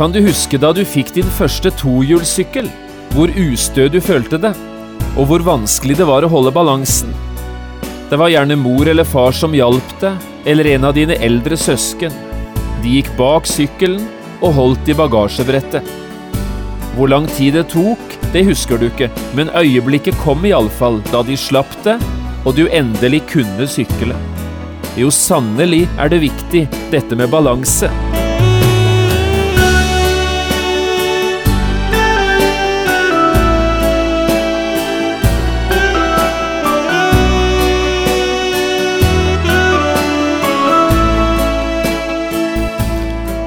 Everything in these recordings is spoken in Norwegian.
Kan du huske da du fikk din første tohjulssykkel? Hvor ustø du følte det, og hvor vanskelig det var å holde balansen? Det var gjerne mor eller far som hjalp deg, eller en av dine eldre søsken. De gikk bak sykkelen og holdt i bagasjebrettet. Hvor lang tid det tok, det husker du ikke, men øyeblikket kom iallfall da de slapp det, og du endelig kunne sykle. Jo, sannelig er det viktig, dette med balanse.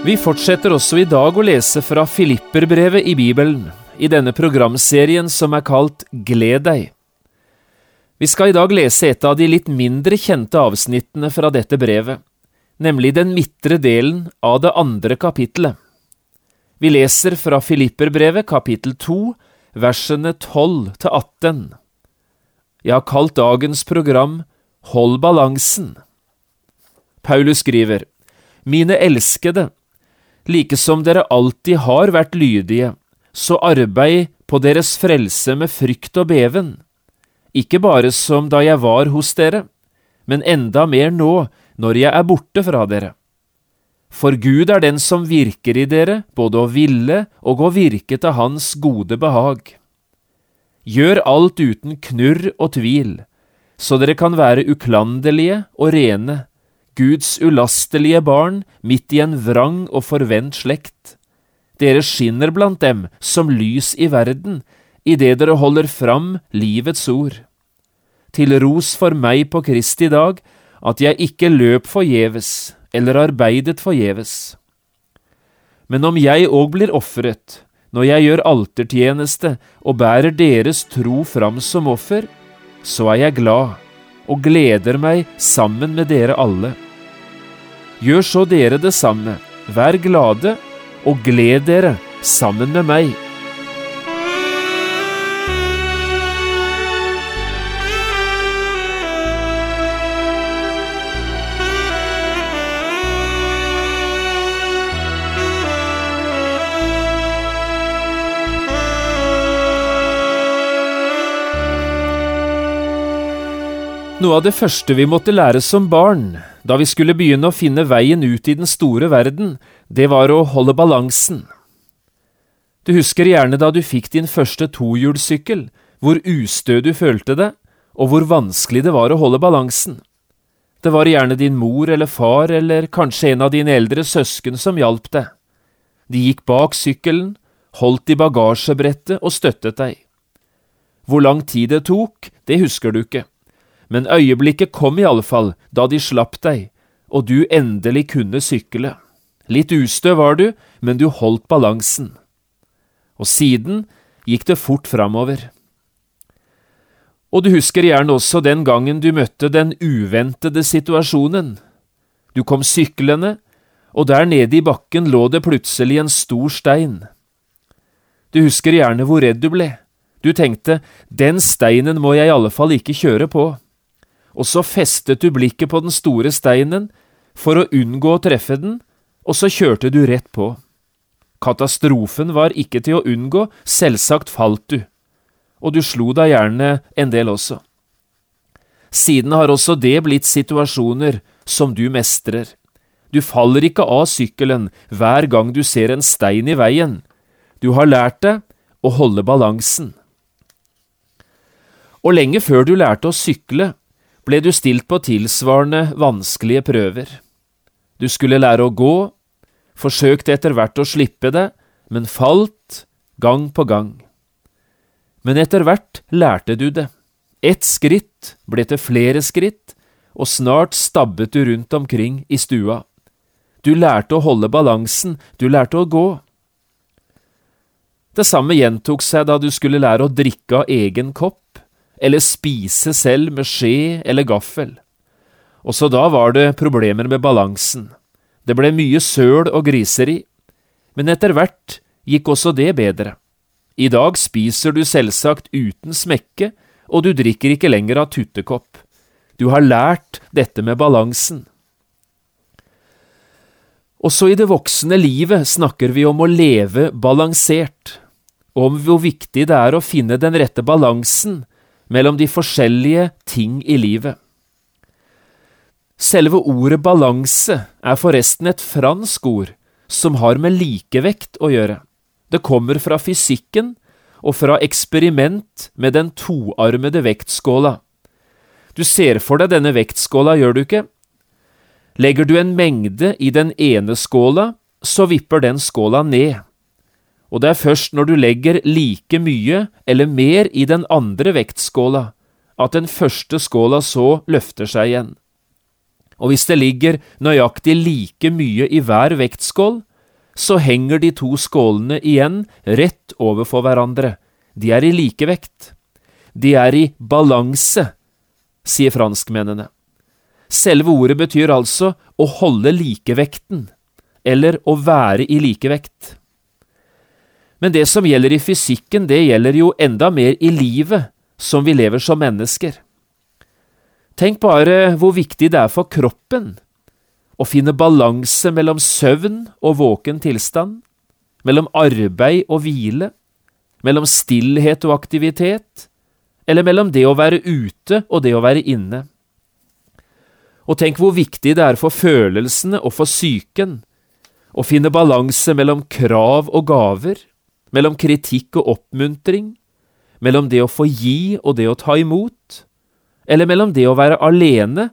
Vi fortsetter også i dag å lese fra Filipperbrevet i Bibelen, i denne programserien som er kalt Gled deg. Vi skal i dag lese et av de litt mindre kjente avsnittene fra dette brevet, nemlig den midtre delen av det andre kapittelet. Vi leser fra Filipperbrevet kapittel 2, versene 12 til 18. Jeg har kalt dagens program Hold balansen. Paulus skriver, Mine elskede, like som dere alltid har vært lydige, så arbeid på deres frelse med frykt og beven, ikke bare som da jeg var hos dere, men enda mer nå, når jeg er borte fra dere. For Gud er den som virker i dere, både å ville og å virke til Hans gode behag. Gjør alt uten knurr og tvil, så dere kan være uklanderlige og rene, Guds ulastelige barn midt i en vrang og forvent slekt. Dere skinner blant dem som lys i verden, idet dere holder fram livets ord. Til ros for meg på Kristi dag at jeg ikke løp forgjeves eller arbeidet forgjeves. Men om jeg òg blir ofret, når jeg gjør altertjeneste og bærer deres tro fram som offer, så er jeg glad og gleder meg sammen med dere alle. Gjør så dere det samme, vær glade og gled dere sammen med meg. Noe av det første vi måtte lære som barn, da vi skulle begynne å finne veien ut i den store verden, det var å holde balansen. Du husker gjerne da du fikk din første tohjulssykkel, hvor ustø du følte det, og hvor vanskelig det var å holde balansen. Det var gjerne din mor eller far eller kanskje en av dine eldre søsken som hjalp deg. De gikk bak sykkelen, holdt i bagasjebrettet og støttet deg. Hvor lang tid det tok, det husker du ikke men øyeblikket kom i alle fall da de slapp deg, og du endelig kunne sykle. Litt ustø var du, men du holdt balansen. Og siden gikk det fort framover. Og du husker gjerne også den gangen du møtte den uventede situasjonen. Du kom syklende, og der nede i bakken lå det plutselig en stor stein. Du husker gjerne hvor redd du ble. Du tenkte, den steinen må jeg i alle fall ikke kjøre på og så festet du blikket på den store steinen for å unngå å treffe den, og så kjørte du rett på. Katastrofen var ikke til å unngå, selvsagt falt du, og du slo deg gjerne en del også. Siden har også det blitt situasjoner som du mestrer. Du faller ikke av sykkelen hver gang du ser en stein i veien. Du har lært deg å holde balansen. Og lenge før du lærte å sykle, ble du stilt på tilsvarende vanskelige prøver. Du skulle lære å gå, forsøkte etter hvert å slippe det, men falt gang på gang. Men etter hvert lærte du det. Ett skritt ble til flere skritt, og snart stabbet du rundt omkring i stua. Du lærte å holde balansen, du lærte å gå. Det samme gjentok seg da du skulle lære å drikke av egen kopp, eller spise selv med skje eller gaffel. Også da var det problemer med balansen. Det ble mye søl og griseri, men etter hvert gikk også det bedre. I dag spiser du selvsagt uten smekke, og du drikker ikke lenger av tuttekopp. Du har lært dette med balansen. Også i det voksne livet snakker vi om å leve balansert, og om hvor viktig det er å finne den rette balansen mellom de forskjellige ting i livet. Selve ordet balanse er forresten et fransk ord som har med likevekt å gjøre. Det kommer fra fysikken og fra eksperiment med den toarmede vektskåla. Du ser for deg denne vektskåla, gjør du ikke? Legger du en mengde i den ene skåla, så vipper den skåla ned. Og det er først når du legger like mye eller mer i den andre vektskåla, at den første skåla så løfter seg igjen. Og hvis det ligger nøyaktig like mye i hver vektskål, så henger de to skålene igjen rett overfor hverandre. De er i likevekt. De er i balanse, sier franskmennene. Selve ordet betyr altså å holde likevekten, eller å være i likevekt. Men det som gjelder i fysikken, det gjelder jo enda mer i livet som vi lever som mennesker. Tenk bare hvor viktig det er for kroppen å finne balanse mellom søvn og våken tilstand, mellom arbeid og hvile, mellom stillhet og aktivitet, eller mellom det å være ute og det å være inne. Og tenk hvor viktig det er for følelsene og for psyken å finne balanse mellom krav og gaver, mellom kritikk og oppmuntring, mellom det å få gi og det å ta imot, eller mellom det å være alene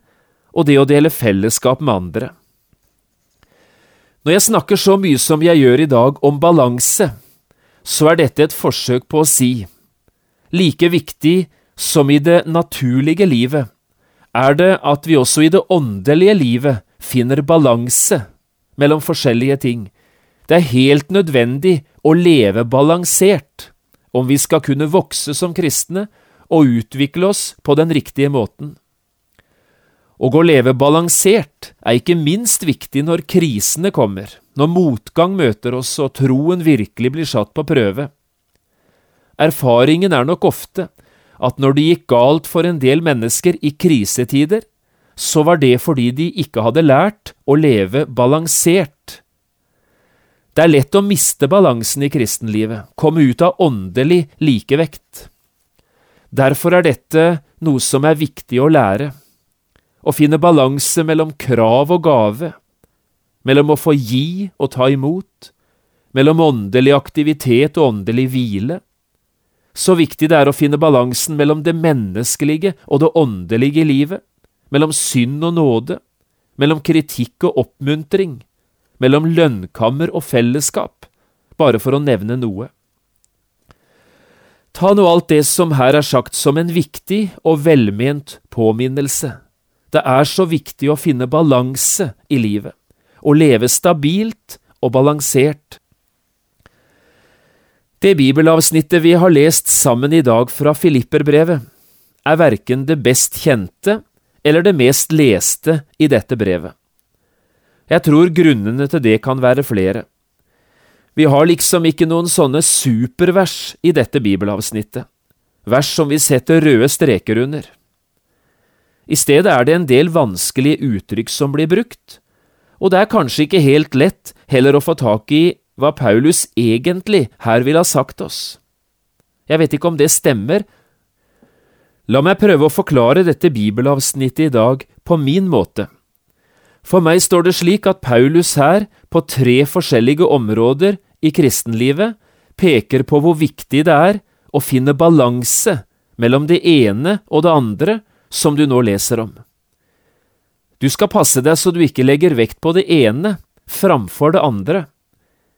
og det å dele fellesskap med andre. Når jeg snakker så mye som jeg gjør i dag om balanse, så er dette et forsøk på å si like viktig som i det naturlige livet er det at vi også i det åndelige livet finner balanse mellom forskjellige ting. Det er helt nødvendig å leve balansert om vi skal kunne vokse som kristne og utvikle oss på den riktige måten. Og å leve balansert er ikke minst viktig når krisene kommer, når motgang møter oss og troen virkelig blir satt på prøve. Erfaringen er nok ofte at når det gikk galt for en del mennesker i krisetider, så var det fordi de ikke hadde lært å leve balansert. Det er lett å miste balansen i kristenlivet, komme ut av åndelig likevekt. Derfor er dette noe som er viktig å lære. Å finne balanse mellom krav og gave, mellom å få gi og ta imot, mellom åndelig aktivitet og åndelig hvile, så viktig det er å finne balansen mellom det menneskelige og det åndelige livet, mellom synd og nåde, mellom kritikk og oppmuntring, mellom lønnkammer og fellesskap, bare for å nevne noe. Ta nå alt det som her er sagt som en viktig og velment påminnelse. Det er så viktig å finne balanse i livet, å leve stabilt og balansert. Det bibelavsnittet vi har lest sammen i dag fra Filipperbrevet, er verken det best kjente eller det mest leste i dette brevet. Jeg tror grunnene til det kan være flere. Vi har liksom ikke noen sånne supervers i dette bibelavsnittet, vers som vi setter røde streker under. I stedet er det en del vanskelige uttrykk som blir brukt, og det er kanskje ikke helt lett heller å få tak i hva Paulus egentlig her vil ha sagt oss. Jeg vet ikke om det stemmer. La meg prøve å forklare dette bibelavsnittet i dag på min måte. For meg står det slik at Paulus her, på tre forskjellige områder i kristenlivet, peker på hvor viktig det er å finne balanse mellom det ene og det andre som du nå leser om. Du skal passe deg så du ikke legger vekt på det ene framfor det andre.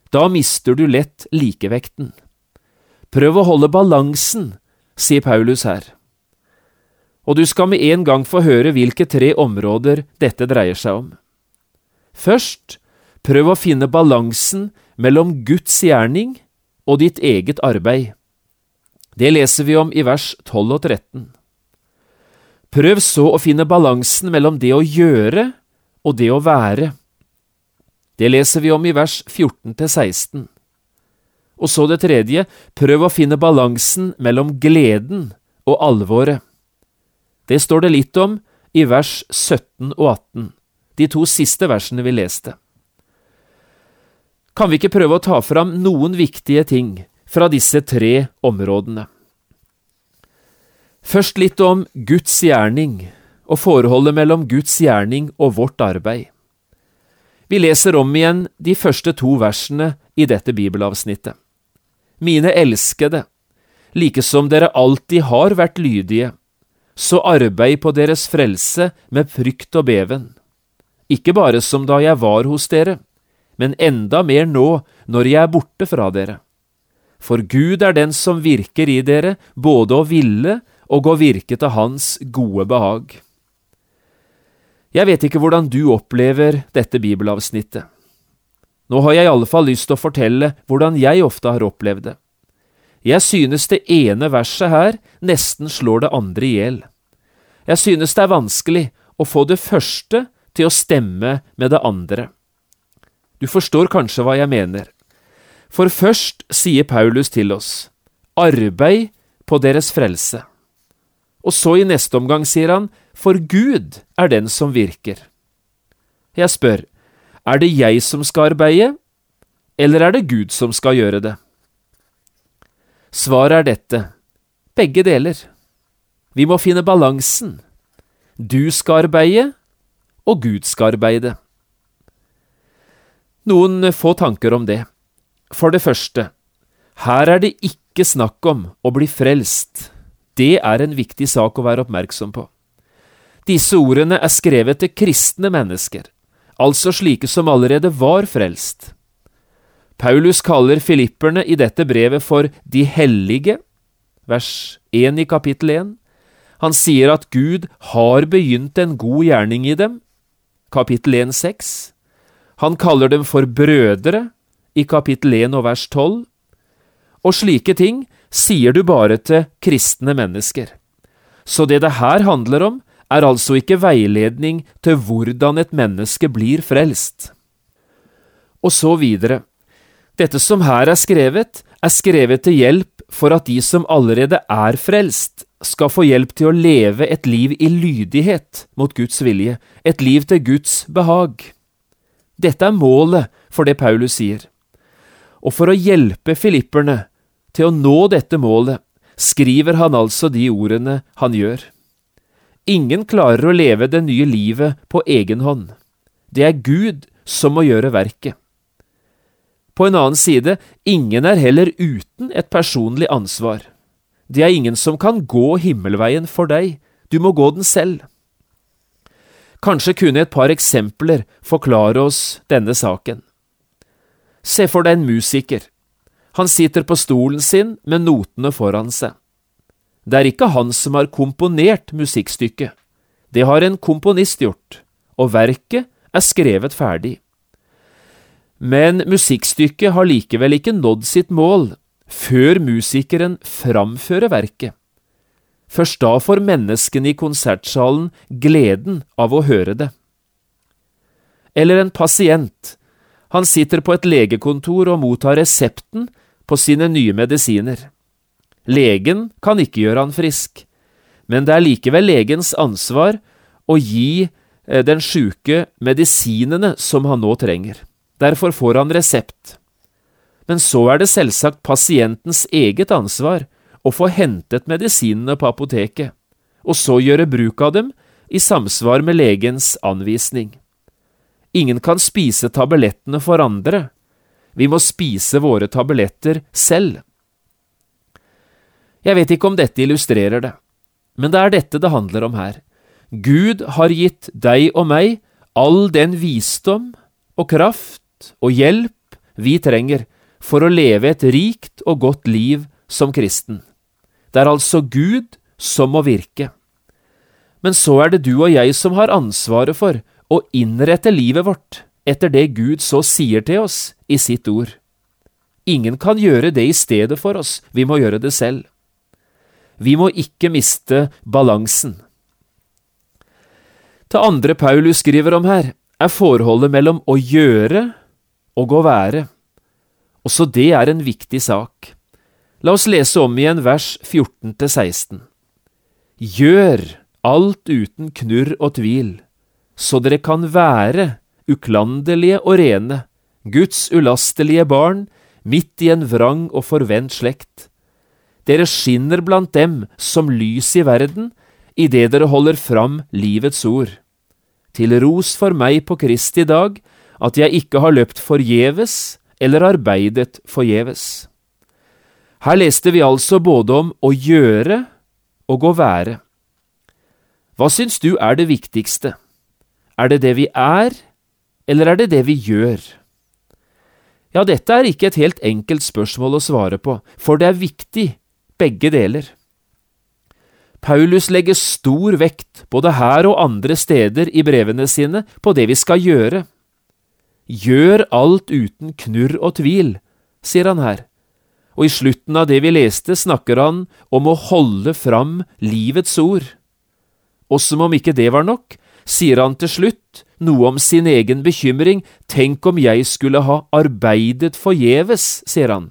Da mister du lett likevekten. Prøv å holde balansen, sier Paulus her. Og du skal med en gang få høre hvilke tre områder dette dreier seg om. Først, prøv å finne balansen mellom Guds gjerning og ditt eget arbeid. Det leser vi om i vers 12 og 13. Prøv så å finne balansen mellom det å gjøre og det å være. Det leser vi om i vers 14 til 16. Og så det tredje, prøv å finne balansen mellom gleden og alvoret. Det står det litt om i vers 17 og 18, de to siste versene vi leste. Kan vi ikke prøve å ta fram noen viktige ting fra disse tre områdene? Først litt om Guds gjerning og forholdet mellom Guds gjerning og vårt arbeid. Vi leser om igjen de første to versene i dette bibelavsnittet. Mine elskede, like som dere alltid har vært lydige, så arbeid på deres frelse med frykt og beven. Ikke bare som da jeg var hos dere, men enda mer nå når jeg er borte fra dere. For Gud er den som virker i dere, både å ville og å virke til Hans gode behag. Jeg vet ikke hvordan du opplever dette bibelavsnittet. Nå har jeg i alle fall lyst til å fortelle hvordan jeg ofte har opplevd det. Jeg synes det ene verset her nesten slår det andre i hjel. Jeg synes det er vanskelig å få det første til å stemme med det andre. Du forstår kanskje hva jeg mener. For først sier Paulus til oss, arbeid på deres frelse. Og så i neste omgang sier han, for Gud er den som virker. Jeg spør, er det jeg som skal arbeide, eller er det Gud som skal gjøre det? Svaret er dette, begge deler. Vi må finne balansen. Du skal arbeide, og Gud skal arbeide. Noen få tanker om det. For det første, her er det ikke snakk om å bli frelst. Det er en viktig sak å være oppmerksom på. Disse ordene er skrevet til kristne mennesker, altså slike som allerede var frelst. Paulus kaller filipperne i dette brevet for de hellige, vers 1 i kapittel 1. Han sier at Gud har begynt en god gjerning i dem, kapittel 1, 6. Han kaller dem for brødre, i kapittel 1 og vers 12. Og slike ting sier du bare til kristne mennesker. Så det det her handler om, er altså ikke veiledning til hvordan et menneske blir frelst. Og så videre. Dette som her er skrevet, er skrevet til hjelp for at de som allerede er frelst, skal få hjelp til å leve et liv i lydighet mot Guds vilje, et liv til Guds behag. Dette er målet for det Paulus sier. Og for å hjelpe filipperne til å nå dette målet, skriver han altså de ordene han gjør. Ingen klarer å leve det nye livet på egen hånd. Det er Gud som må gjøre verket. På en annen side, ingen er heller uten et personlig ansvar. Det er ingen som kan gå himmelveien for deg, du må gå den selv. Kanskje kunne et par eksempler forklare oss denne saken. Se for deg en musiker. Han sitter på stolen sin med notene foran seg. Det er ikke han som har komponert musikkstykket. Det har en komponist gjort, og verket er skrevet ferdig. Men musikkstykket har likevel ikke nådd sitt mål før musikeren framfører verket. Først da får menneskene i konsertsalen gleden av å høre det. Eller en pasient. Han sitter på et legekontor og mottar resepten på sine nye medisiner. Legen kan ikke gjøre han frisk, men det er likevel legens ansvar å gi eh, den sjuke medisinene som han nå trenger. Derfor får han resept. Men så er det selvsagt pasientens eget ansvar å få hentet medisinene på apoteket, og så gjøre bruk av dem i samsvar med legens anvisning. Ingen kan spise tablettene for andre. Vi må spise våre tabletter selv. Jeg vet ikke om dette illustrerer det, men det er dette det handler om her. Gud har gitt deg og meg all den visdom og kraft og hjelp vi trenger for å leve et rikt og godt liv som kristen. Det er altså Gud som må virke. Men så er det du og jeg som har ansvaret for å innrette livet vårt etter det Gud så sier til oss i sitt ord. Ingen kan gjøre det i stedet for oss, vi må gjøre det selv. Vi må ikke miste balansen. Det andre Paulus skriver om her, er forholdet mellom å gjøre og å være. Også det er en viktig sak. La oss lese om igjen vers 14–16. Gjør alt uten knurr og tvil, så dere kan være uklanderlige og rene, Guds ulastelige barn, midt i en vrang og forvent slekt. Dere skinner blant dem som lys i verden, idet dere holder fram livets ord. Til ros for meg på Kristi dag, at jeg ikke har løpt forgjeves eller arbeidet forgjeves. Her leste vi altså både om å gjøre og å være. Hva syns du er det viktigste? Er det det vi er, eller er det det vi gjør? Ja, dette er ikke et helt enkelt spørsmål å svare på, for det er viktig, begge deler. Paulus legger stor vekt, både her og andre steder i brevene sine, på det vi skal gjøre. Gjør alt uten knurr og tvil, sier han her, og i slutten av det vi leste, snakker han om å holde fram livets ord. Og som om ikke det var nok, sier han til slutt noe om sin egen bekymring, tenk om jeg skulle ha arbeidet forgjeves, sier han.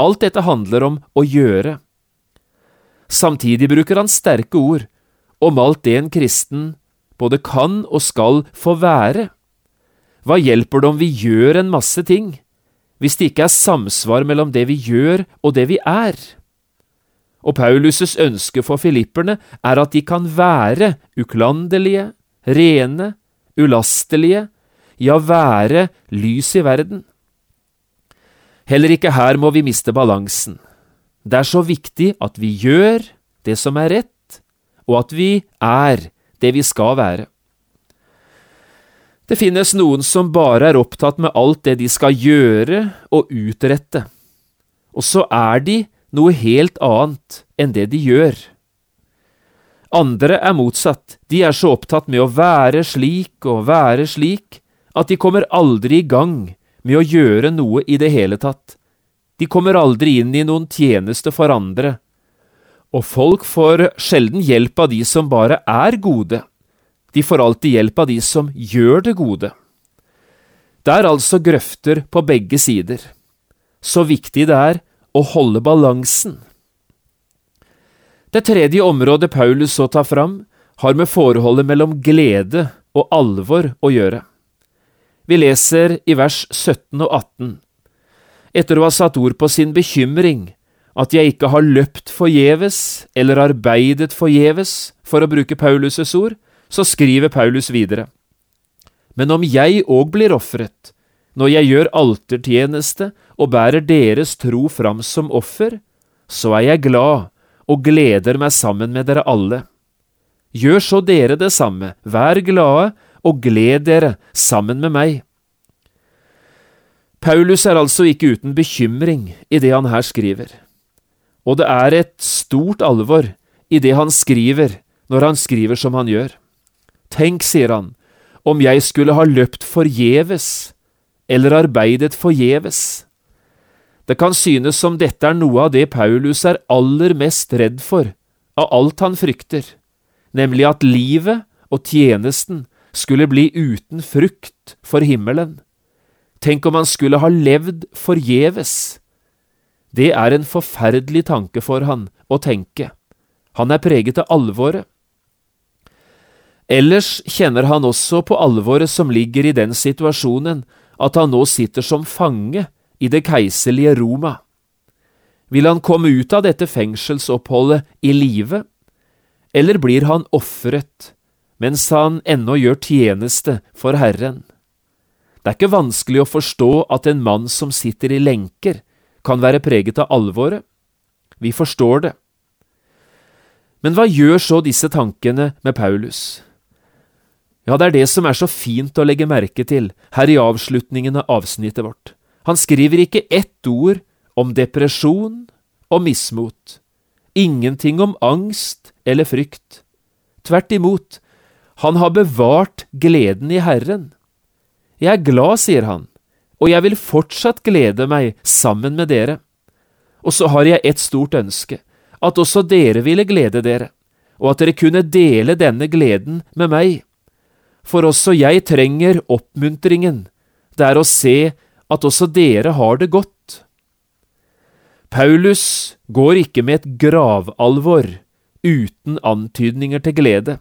Alt dette handler om å gjøre. Samtidig bruker han sterke ord om alt det en kristen både kan og skal få være. Hva hjelper det om vi gjør en masse ting, hvis det ikke er samsvar mellom det vi gjør og det vi er? Og Paulus' ønske for filipperne er at de kan være uklanderlige, rene, ulastelige, ja, være lys i verden. Heller ikke her må vi miste balansen. Det er så viktig at vi gjør det som er rett, og at vi er det vi skal være. Det finnes noen som bare er opptatt med alt det de skal gjøre og utrette, og så er de noe helt annet enn det de gjør. Andre er motsatt, de er så opptatt med å være slik og være slik at de kommer aldri i gang med å gjøre noe i det hele tatt. De kommer aldri inn i noen tjeneste for andre. Og folk får sjelden hjelp av de som bare er gode, de får alltid hjelp av de som gjør det gode. Det er altså grøfter på begge sider. Så viktig det er å holde balansen. Det tredje området Paulus så tar fram, har med forholdet mellom glede og alvor å gjøre. Vi leser i vers 17 og 18. Etter å ha satt ord på sin bekymring, at jeg ikke har løpt forgjeves eller arbeidet forgjeves, for å bruke Paulus' ord, så skriver Paulus videre. Men om jeg òg blir ofret, når jeg gjør altertjeneste og bærer deres tro fram som offer, så er jeg glad og gleder meg sammen med dere alle. Gjør så dere det samme, vær glade og gled dere sammen med meg. Paulus er altså ikke uten bekymring i det han her skriver, og det er et stort alvor i det han skriver når han skriver som han gjør. Tenk, sier han, om jeg skulle ha løpt forgjeves eller arbeidet forgjeves. Det kan synes som dette er noe av det Paulus er aller mest redd for, av alt han frykter, nemlig at livet og tjenesten skulle bli uten frukt for himmelen. Tenk om han skulle ha levd forgjeves. Det er en forferdelig tanke for han å tenke. Han er preget av alvoret. Ellers kjenner han også på alvoret som ligger i den situasjonen at han nå sitter som fange i det keiserlige Roma. Vil han komme ut av dette fengselsoppholdet i live, eller blir han ofret mens han ennå gjør tjeneste for Herren? Det er ikke vanskelig å forstå at en mann som sitter i lenker, kan være preget av alvoret. Vi forstår det. Men hva gjør så disse tankene med Paulus? Ja, det er det som er så fint å legge merke til her i avslutningen av avsnittet vårt. Han skriver ikke ett ord om depresjon og mismot, ingenting om angst eller frykt. tvert imot, han har bevart gleden i Herren. Jeg er glad, sier han, og jeg vil fortsatt glede meg sammen med dere. Og så har jeg et stort ønske, at også dere ville glede dere, og at dere kunne dele denne gleden med meg. For også jeg trenger oppmuntringen, det er å se at også dere har det godt. Paulus går ikke med et gravalvor uten antydninger til glede.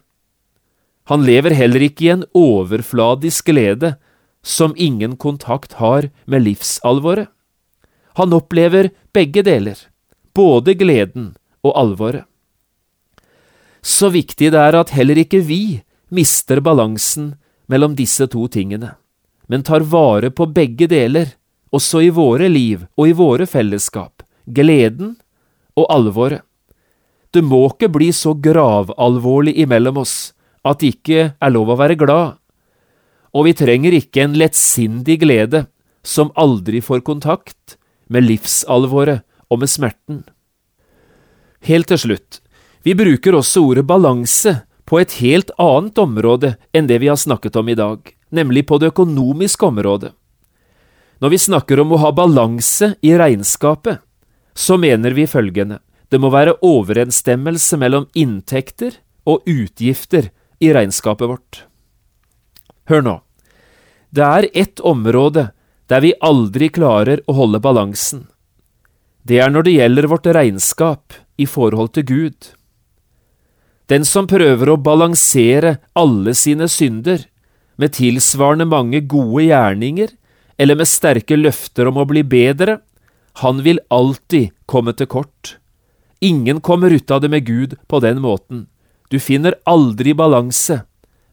Han lever heller ikke i en overfladisk glede som ingen kontakt har med livsalvoret. Han opplever begge deler, både gleden og alvoret. Så viktig det er at heller ikke vi mister balansen mellom disse to tingene, men tar vare på begge deler, også i våre liv og i våre fellesskap, gleden og alvoret. Det må ikke bli så gravalvorlig imellom oss at det ikke er lov å være glad, og vi trenger ikke en lettsindig glede som aldri får kontakt med livsalvoret og med smerten. Helt til slutt, vi bruker også ordet balanse på et helt annet område enn det vi har snakket om i dag, nemlig på det økonomiske området. Når vi snakker om å ha balanse i regnskapet, så mener vi følgende, det må være overensstemmelse mellom inntekter og utgifter i regnskapet vårt. Hør nå, det er ett område der vi aldri klarer å holde balansen. Det er når det gjelder vårt regnskap i forhold til Gud. Den som prøver å balansere alle sine synder med tilsvarende mange gode gjerninger eller med sterke løfter om å bli bedre, han vil alltid komme til kort. Ingen kommer ut av det med Gud på den måten. Du finner aldri balanse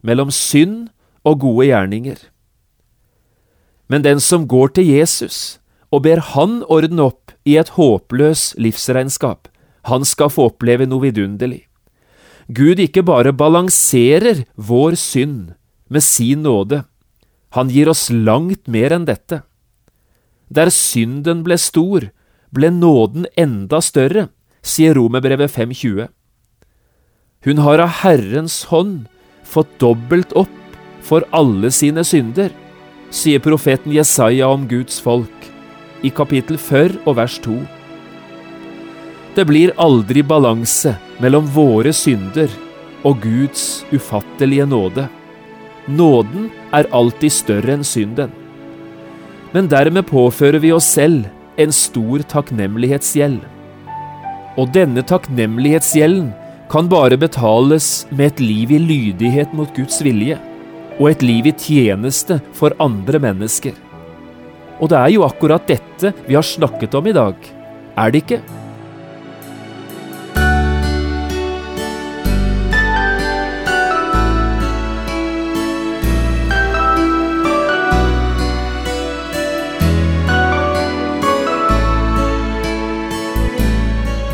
mellom synd og gode gjerninger. Men den som går til Jesus og ber Han ordne opp i et håpløs livsregnskap, han skal få oppleve noe vidunderlig. Gud ikke bare balanserer vår synd med sin nåde, han gir oss langt mer enn dette. Der synden ble stor, ble nåden enda større, sier Romerbrevet 5.20. Hun har av Herrens hånd fått dobbelt opp for alle sine synder, sier profeten Jesaja om Guds folk, i kapittel 4 og vers 2. Det blir aldri balanse mellom våre synder og Guds ufattelige nåde. Nåden er alltid større enn synden. Men dermed påfører vi oss selv en stor takknemlighetsgjeld. Og denne takknemlighetsgjelden kan bare betales med et liv i lydighet mot Guds vilje og et liv i tjeneste for andre mennesker. Og det er jo akkurat dette vi har snakket om i dag, er det ikke?